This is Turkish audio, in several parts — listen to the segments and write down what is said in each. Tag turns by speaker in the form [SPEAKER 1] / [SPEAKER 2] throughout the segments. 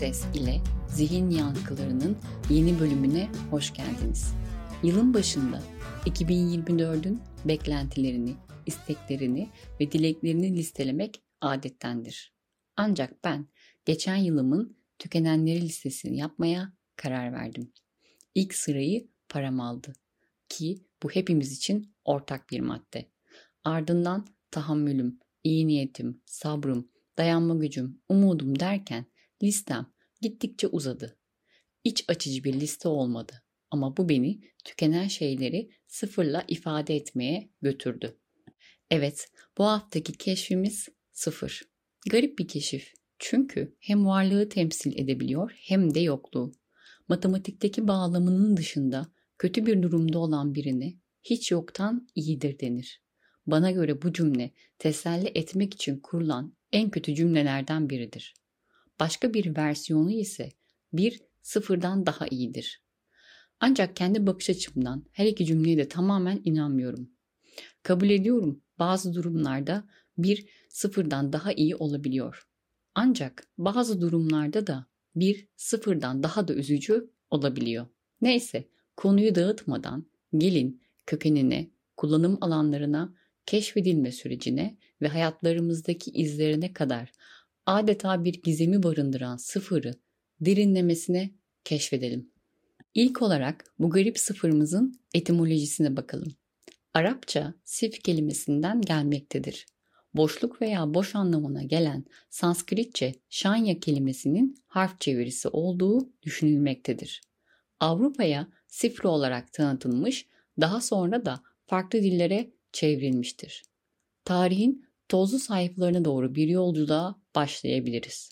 [SPEAKER 1] Ses ile Zihin Yankılarının yeni bölümüne hoş geldiniz. Yılın başında 2024'ün beklentilerini, isteklerini ve dileklerini listelemek adettendir. Ancak ben geçen yılımın tükenenleri listesini yapmaya karar verdim. İlk sırayı param aldı ki bu hepimiz için ortak bir madde. Ardından tahammülüm, iyi niyetim, sabrım, dayanma gücüm, umudum derken listem gittikçe uzadı. İç açıcı bir liste olmadı ama bu beni tükenen şeyleri sıfırla ifade etmeye götürdü. Evet, bu haftaki keşfimiz sıfır. Garip bir keşif. Çünkü hem varlığı temsil edebiliyor hem de yokluğu. Matematikteki bağlamının dışında kötü bir durumda olan birine hiç yoktan iyidir denir. Bana göre bu cümle teselli etmek için kurulan en kötü cümlelerden biridir. Başka bir versiyonu ise bir sıfırdan daha iyidir. Ancak kendi bakış açımdan her iki cümleye de tamamen inanmıyorum. Kabul ediyorum bazı durumlarda bir sıfırdan daha iyi olabiliyor. Ancak bazı durumlarda da bir sıfırdan daha da üzücü olabiliyor. Neyse konuyu dağıtmadan gelin kökenine, kullanım alanlarına, keşfedilme sürecine ve hayatlarımızdaki izlerine kadar adeta bir gizemi barındıran sıfırı derinlemesine keşfedelim. İlk olarak bu garip sıfırımızın etimolojisine bakalım. Arapça sif kelimesinden gelmektedir. Boşluk veya boş anlamına gelen Sanskritçe şanya kelimesinin harf çevirisi olduğu düşünülmektedir. Avrupa'ya sifri olarak tanıtılmış, daha sonra da farklı dillere çevrilmiştir. Tarihin tozlu sayfalarına doğru bir yolculuğa başlayabiliriz.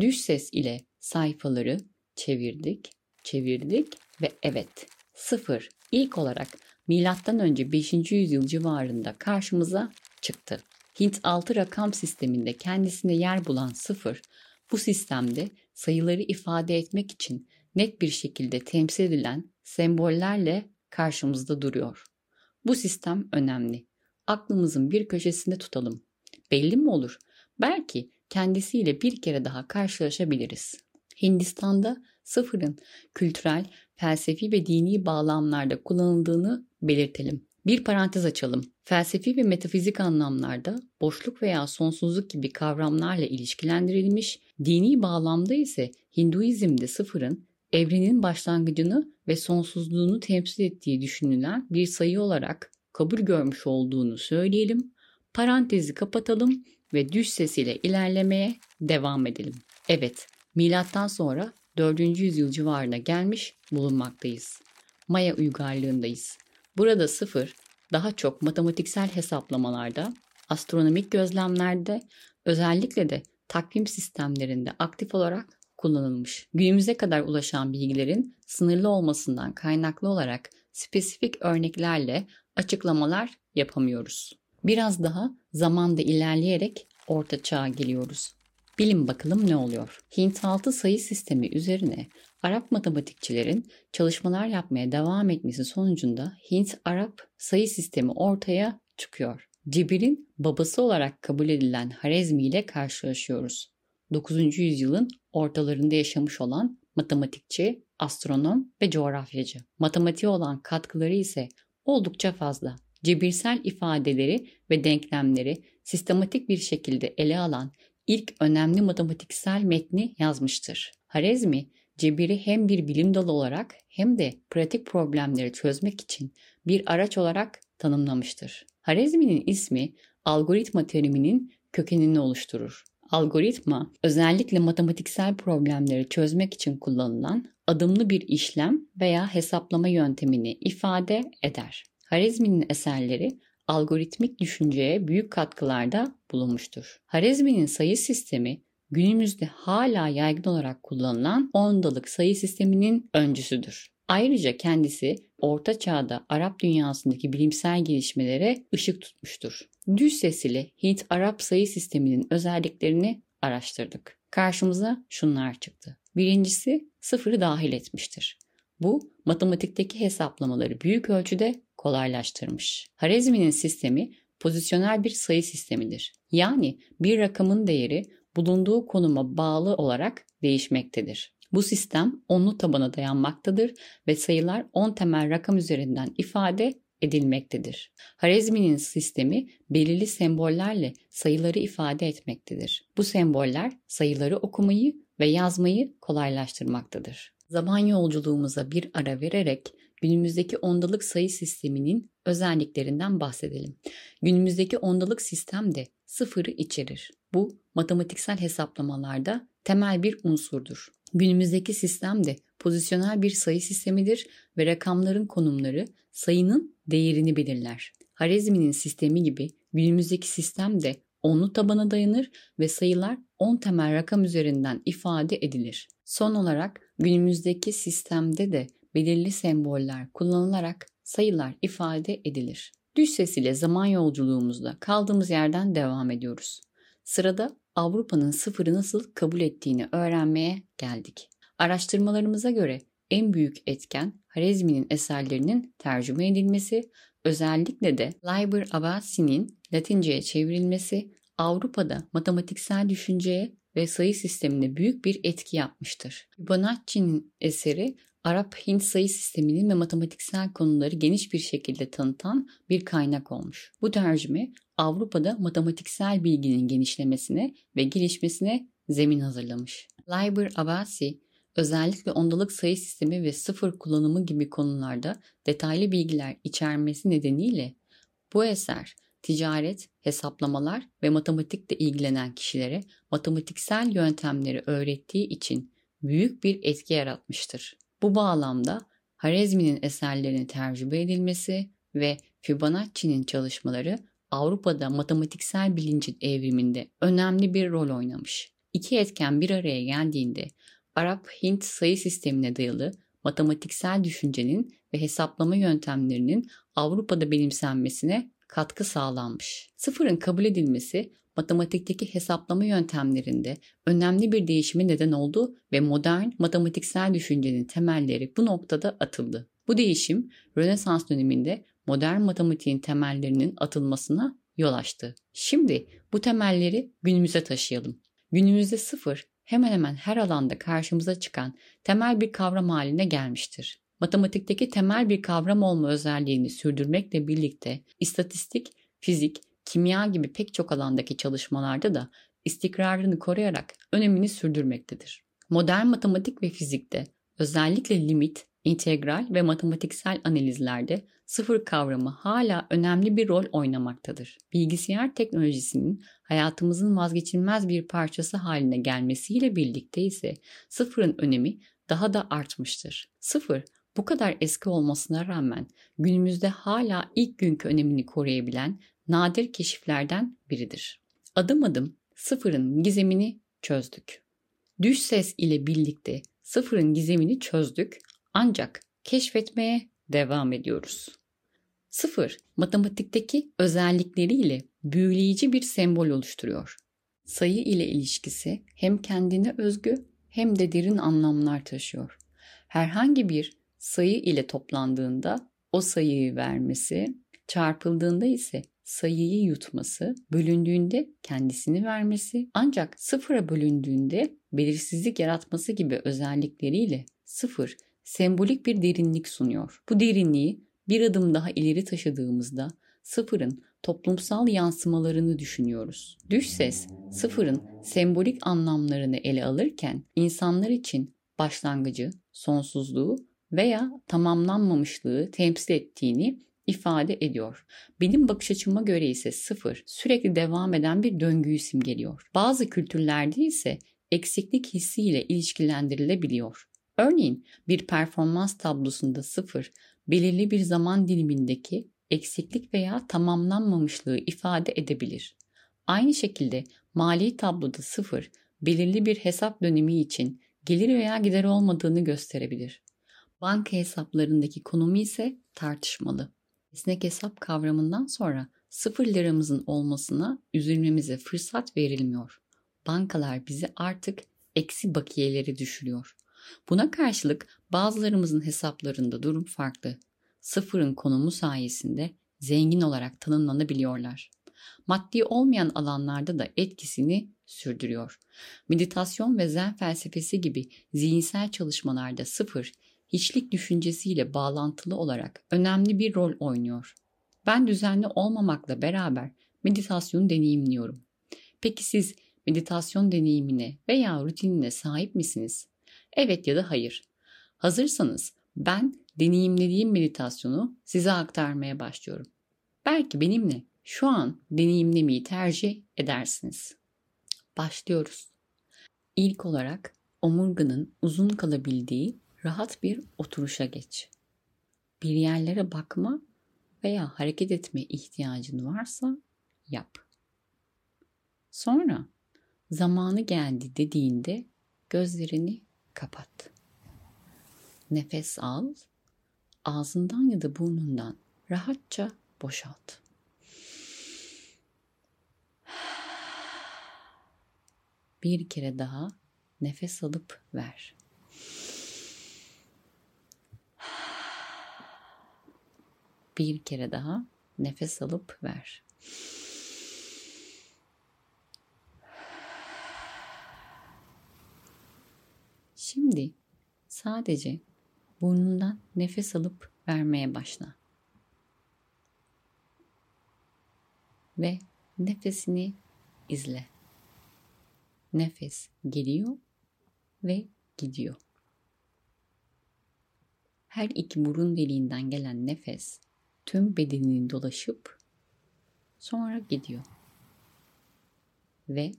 [SPEAKER 1] Düş ses ile sayfaları çevirdik, çevirdik ve evet sıfır ilk olarak milattan önce 5. yüzyıl civarında karşımıza çıktı. Hint altı rakam sisteminde kendisine yer bulan sıfır bu sistemde sayıları ifade etmek için net bir şekilde temsil edilen sembollerle karşımızda duruyor. Bu sistem önemli. Aklımızın bir köşesinde tutalım. Belli mi olur? Belki kendisiyle bir kere daha karşılaşabiliriz. Hindistan'da sıfırın kültürel, felsefi ve dini bağlamlarda kullanıldığını belirtelim. Bir parantez açalım. Felsefi ve metafizik anlamlarda boşluk veya sonsuzluk gibi kavramlarla ilişkilendirilmiş, dini bağlamda ise Hinduizm'de sıfırın evrenin başlangıcını ve sonsuzluğunu temsil ettiği düşünülen bir sayı olarak kabul görmüş olduğunu söyleyelim. Parantezi kapatalım ve düş sesiyle ilerlemeye devam edelim. Evet, milattan sonra 4. yüzyıl civarına gelmiş bulunmaktayız. Maya uygarlığındayız. Burada sıfır daha çok matematiksel hesaplamalarda, astronomik gözlemlerde, özellikle de takvim sistemlerinde aktif olarak kullanılmış. Günümüze kadar ulaşan bilgilerin sınırlı olmasından kaynaklı olarak spesifik örneklerle açıklamalar yapamıyoruz. Biraz daha zamanda ilerleyerek orta çağa geliyoruz. Bilin bakalım ne oluyor? Hint altı sayı sistemi üzerine Arap matematikçilerin çalışmalar yapmaya devam etmesi sonucunda Hint-Arap sayı sistemi ortaya çıkıyor. Cebir'in babası olarak kabul edilen Harezmi ile karşılaşıyoruz. 9. yüzyılın ortalarında yaşamış olan matematikçi, astronom ve coğrafyacı. Matematiğe olan katkıları ise oldukça fazla. Cebirsel ifadeleri ve denklemleri sistematik bir şekilde ele alan ilk önemli matematiksel metni yazmıştır. Harezmi, cebiri hem bir bilim dalı olarak hem de pratik problemleri çözmek için bir araç olarak tanımlamıştır. Harezmi'nin ismi algoritma teriminin kökenini oluşturur. Algoritma özellikle matematiksel problemleri çözmek için kullanılan adımlı bir işlem veya hesaplama yöntemini ifade eder. Harizmi'nin eserleri algoritmik düşünceye büyük katkılarda bulunmuştur. Harizmi'nin sayı sistemi günümüzde hala yaygın olarak kullanılan ondalık sayı sisteminin öncüsüdür. Ayrıca kendisi Orta Çağ'da Arap dünyasındaki bilimsel gelişmelere ışık tutmuştur. Düz sesli Hint-Arap sayı sisteminin özelliklerini araştırdık. Karşımıza şunlar çıktı. Birincisi sıfırı dahil etmiştir. Bu matematikteki hesaplamaları büyük ölçüde kolaylaştırmış. Harezmi'nin sistemi pozisyonel bir sayı sistemidir. Yani bir rakamın değeri bulunduğu konuma bağlı olarak değişmektedir. Bu sistem onlu tabana dayanmaktadır ve sayılar 10 temel rakam üzerinden ifade edilmektedir. Harezmi'nin sistemi belirli sembollerle sayıları ifade etmektedir. Bu semboller sayıları okumayı ve yazmayı kolaylaştırmaktadır. Zaman yolculuğumuza bir ara vererek günümüzdeki ondalık sayı sisteminin özelliklerinden bahsedelim. Günümüzdeki ondalık sistem de sıfırı içerir. Bu matematiksel hesaplamalarda temel bir unsurdur. Günümüzdeki sistem de pozisyonel bir sayı sistemidir ve rakamların konumları sayının değerini belirler. Harezmi'nin sistemi gibi günümüzdeki sistem de onlu tabana dayanır ve sayılar 10 temel rakam üzerinden ifade edilir. Son olarak günümüzdeki sistemde de belirli semboller kullanılarak sayılar ifade edilir. Düş ses ile zaman yolculuğumuzda kaldığımız yerden devam ediyoruz. Sırada Avrupa'nın sıfırı nasıl kabul ettiğini öğrenmeye geldik. Araştırmalarımıza göre en büyük etken Harezmi'nin eserlerinin tercüme edilmesi, özellikle de Liber Abbasi'nin Latince'ye çevrilmesi Avrupa'da matematiksel düşünceye ve sayı sistemine büyük bir etki yapmıştır. Fibonacci'nin eseri Arap-Hint sayı sisteminin ve matematiksel konuları geniş bir şekilde tanıtan bir kaynak olmuş. Bu tercüme Avrupa'da matematiksel bilginin genişlemesine ve gelişmesine zemin hazırlamış. Liber Abbasi özellikle ondalık sayı sistemi ve sıfır kullanımı gibi konularda detaylı bilgiler içermesi nedeniyle bu eser ticaret, hesaplamalar ve matematikle ilgilenen kişilere matematiksel yöntemleri öğrettiği için büyük bir etki yaratmıştır. Bu bağlamda Harezmi'nin eserlerinin tercüme edilmesi ve Fibonacci'nin çalışmaları Avrupa'da matematiksel bilincin evriminde önemli bir rol oynamış. İki etken bir araya geldiğinde Arap-Hint sayı sistemine dayalı matematiksel düşüncenin ve hesaplama yöntemlerinin Avrupa'da benimsenmesine katkı sağlanmış. Sıfırın kabul edilmesi matematikteki hesaplama yöntemlerinde önemli bir değişime neden oldu ve modern matematiksel düşüncenin temelleri bu noktada atıldı. Bu değişim Rönesans döneminde modern matematiğin temellerinin atılmasına yol açtı. Şimdi bu temelleri günümüze taşıyalım. Günümüzde sıfır hemen hemen her alanda karşımıza çıkan temel bir kavram haline gelmiştir. Matematikteki temel bir kavram olma özelliğini sürdürmekle birlikte istatistik, fizik, kimya gibi pek çok alandaki çalışmalarda da istikrarını koruyarak önemini sürdürmektedir. Modern matematik ve fizikte özellikle limit, integral ve matematiksel analizlerde sıfır kavramı hala önemli bir rol oynamaktadır. Bilgisayar teknolojisinin hayatımızın vazgeçilmez bir parçası haline gelmesiyle birlikte ise sıfırın önemi daha da artmıştır. Sıfır bu kadar eski olmasına rağmen günümüzde hala ilk günkü önemini koruyabilen nadir keşiflerden biridir. Adım adım sıfırın gizemini çözdük. Düş ses ile birlikte sıfırın gizemini çözdük ancak keşfetmeye devam ediyoruz. Sıfır, matematikteki özellikleriyle büyüleyici bir sembol oluşturuyor. Sayı ile ilişkisi hem kendine özgü hem de derin anlamlar taşıyor. Herhangi bir sayı ile toplandığında o sayıyı vermesi, çarpıldığında ise sayıyı yutması, bölündüğünde kendisini vermesi ancak sıfıra bölündüğünde belirsizlik yaratması gibi özellikleriyle sıfır sembolik bir derinlik sunuyor. Bu derinliği bir adım daha ileri taşıdığımızda sıfırın toplumsal yansımalarını düşünüyoruz. Düş ses sıfırın sembolik anlamlarını ele alırken insanlar için başlangıcı, sonsuzluğu veya tamamlanmamışlığı temsil ettiğini ifade ediyor. Benim bakış açıma göre ise sıfır sürekli devam eden bir döngüyü simgeliyor. Bazı kültürlerde ise eksiklik hissiyle ilişkilendirilebiliyor. Örneğin bir performans tablosunda sıfır belirli bir zaman dilimindeki eksiklik veya tamamlanmamışlığı ifade edebilir. Aynı şekilde mali tabloda sıfır belirli bir hesap dönemi için gelir veya gider olmadığını gösterebilir. Banka hesaplarındaki konumu ise tartışmalı. Esnek hesap kavramından sonra sıfır liramızın olmasına üzülmemize fırsat verilmiyor. Bankalar bizi artık eksi bakiyeleri düşürüyor. Buna karşılık bazılarımızın hesaplarında durum farklı. Sıfırın konumu sayesinde zengin olarak tanımlanabiliyorlar. maddi olmayan alanlarda da etkisini sürdürüyor. Meditasyon ve zen felsefesi gibi zihinsel çalışmalarda sıfır, hiçlik düşüncesiyle bağlantılı olarak önemli bir rol oynuyor. Ben düzenli olmamakla beraber meditasyon deneyimliyorum. Peki siz meditasyon deneyimine veya rutinine sahip misiniz? Evet ya da hayır. Hazırsanız ben deneyimlediğim meditasyonu size aktarmaya başlıyorum. Belki benimle şu an deneyimlemeyi tercih edersiniz. Başlıyoruz. İlk olarak omurganın uzun kalabildiği rahat bir oturuşa geç. Bir yerlere bakma veya hareket etme ihtiyacın varsa yap. Sonra zamanı geldi dediğinde gözlerini kapat. Nefes al, ağzından ya da burnundan rahatça boşalt. Bir kere daha nefes alıp ver. Bir kere daha nefes alıp ver. Şimdi sadece burnundan nefes alıp vermeye başla. Ve nefesini izle. Nefes geliyor ve gidiyor. Her iki burun deliğinden gelen nefes tüm bedenini dolaşıp sonra gidiyor. Ve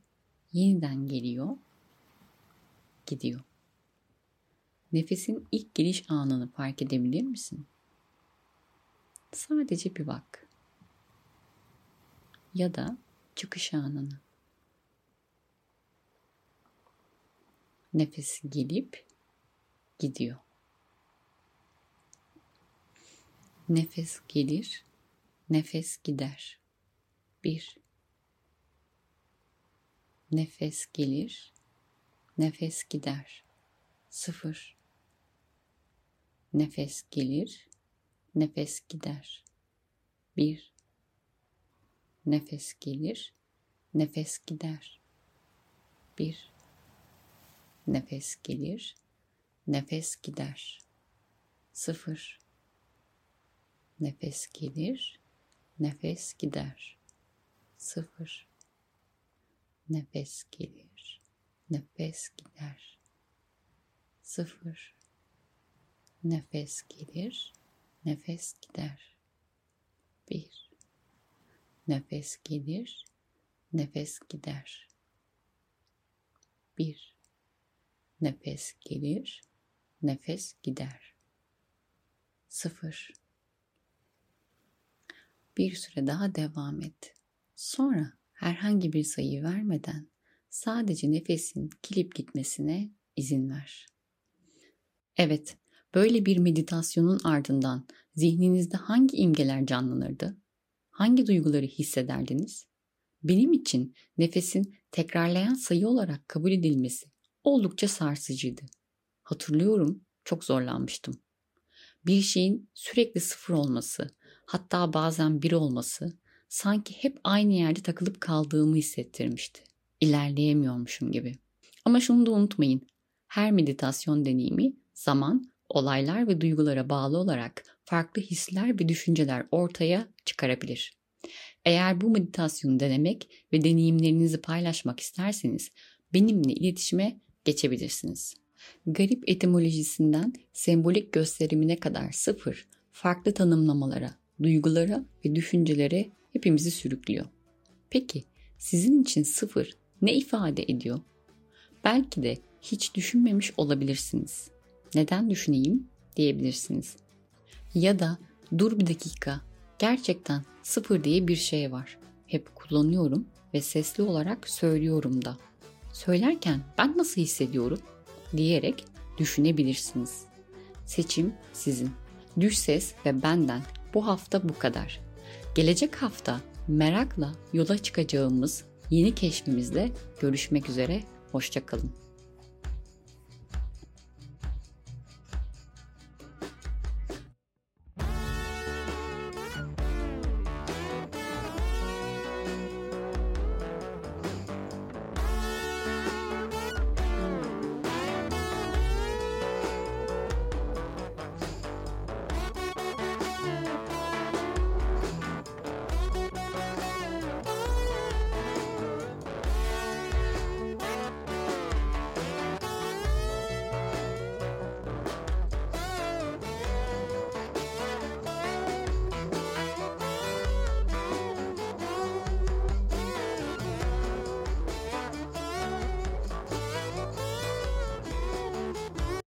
[SPEAKER 1] yeniden geliyor, gidiyor. Nefesin ilk giriş anını fark edebilir misin? Sadece bir bak. Ya da çıkış anını. Nefes gelip gidiyor. Nefes gelir, nefes gider. Bir. Nefes gelir, nefes gider. Sıfır. Nefes gelir, nefes gider. Bir. Nefes gelir, nefes gider. Bir. Nefes gelir, nefes gider. Sıfır. Nefes gelir, nefes gider. Sıfır. Nefes gelir, nefes gider. Sıfır. Nefes gelir, nefes gider. Bir. Nefes gelir, nefes gider. Bir. Nefes gelir, nefes gider. Sıfır. Bir süre daha devam et. Sonra herhangi bir sayı vermeden sadece nefesin gelip gitmesine izin ver. Evet, Böyle bir meditasyonun ardından zihninizde hangi imgeler canlanırdı? Hangi duyguları hissederdiniz? Benim için nefesin tekrarlayan sayı olarak kabul edilmesi oldukça sarsıcıydı. Hatırlıyorum, çok zorlanmıştım. Bir şeyin sürekli sıfır olması, hatta bazen bir olması sanki hep aynı yerde takılıp kaldığımı hissettirmişti. İlerleyemiyormuşum gibi. Ama şunu da unutmayın. Her meditasyon deneyimi zaman olaylar ve duygulara bağlı olarak farklı hisler ve düşünceler ortaya çıkarabilir. Eğer bu meditasyonu denemek ve deneyimlerinizi paylaşmak isterseniz benimle iletişime geçebilirsiniz. Garip etimolojisinden sembolik gösterimine kadar sıfır, farklı tanımlamalara, duygulara ve düşüncelere hepimizi sürüklüyor. Peki sizin için sıfır ne ifade ediyor? Belki de hiç düşünmemiş olabilirsiniz neden düşüneyim diyebilirsiniz. Ya da dur bir dakika gerçekten sıfır diye bir şey var. Hep kullanıyorum ve sesli olarak söylüyorum da. Söylerken ben nasıl hissediyorum diyerek düşünebilirsiniz. Seçim sizin. Düş ses ve benden bu hafta bu kadar. Gelecek hafta merakla yola çıkacağımız yeni keşfimizle görüşmek üzere. Hoşçakalın.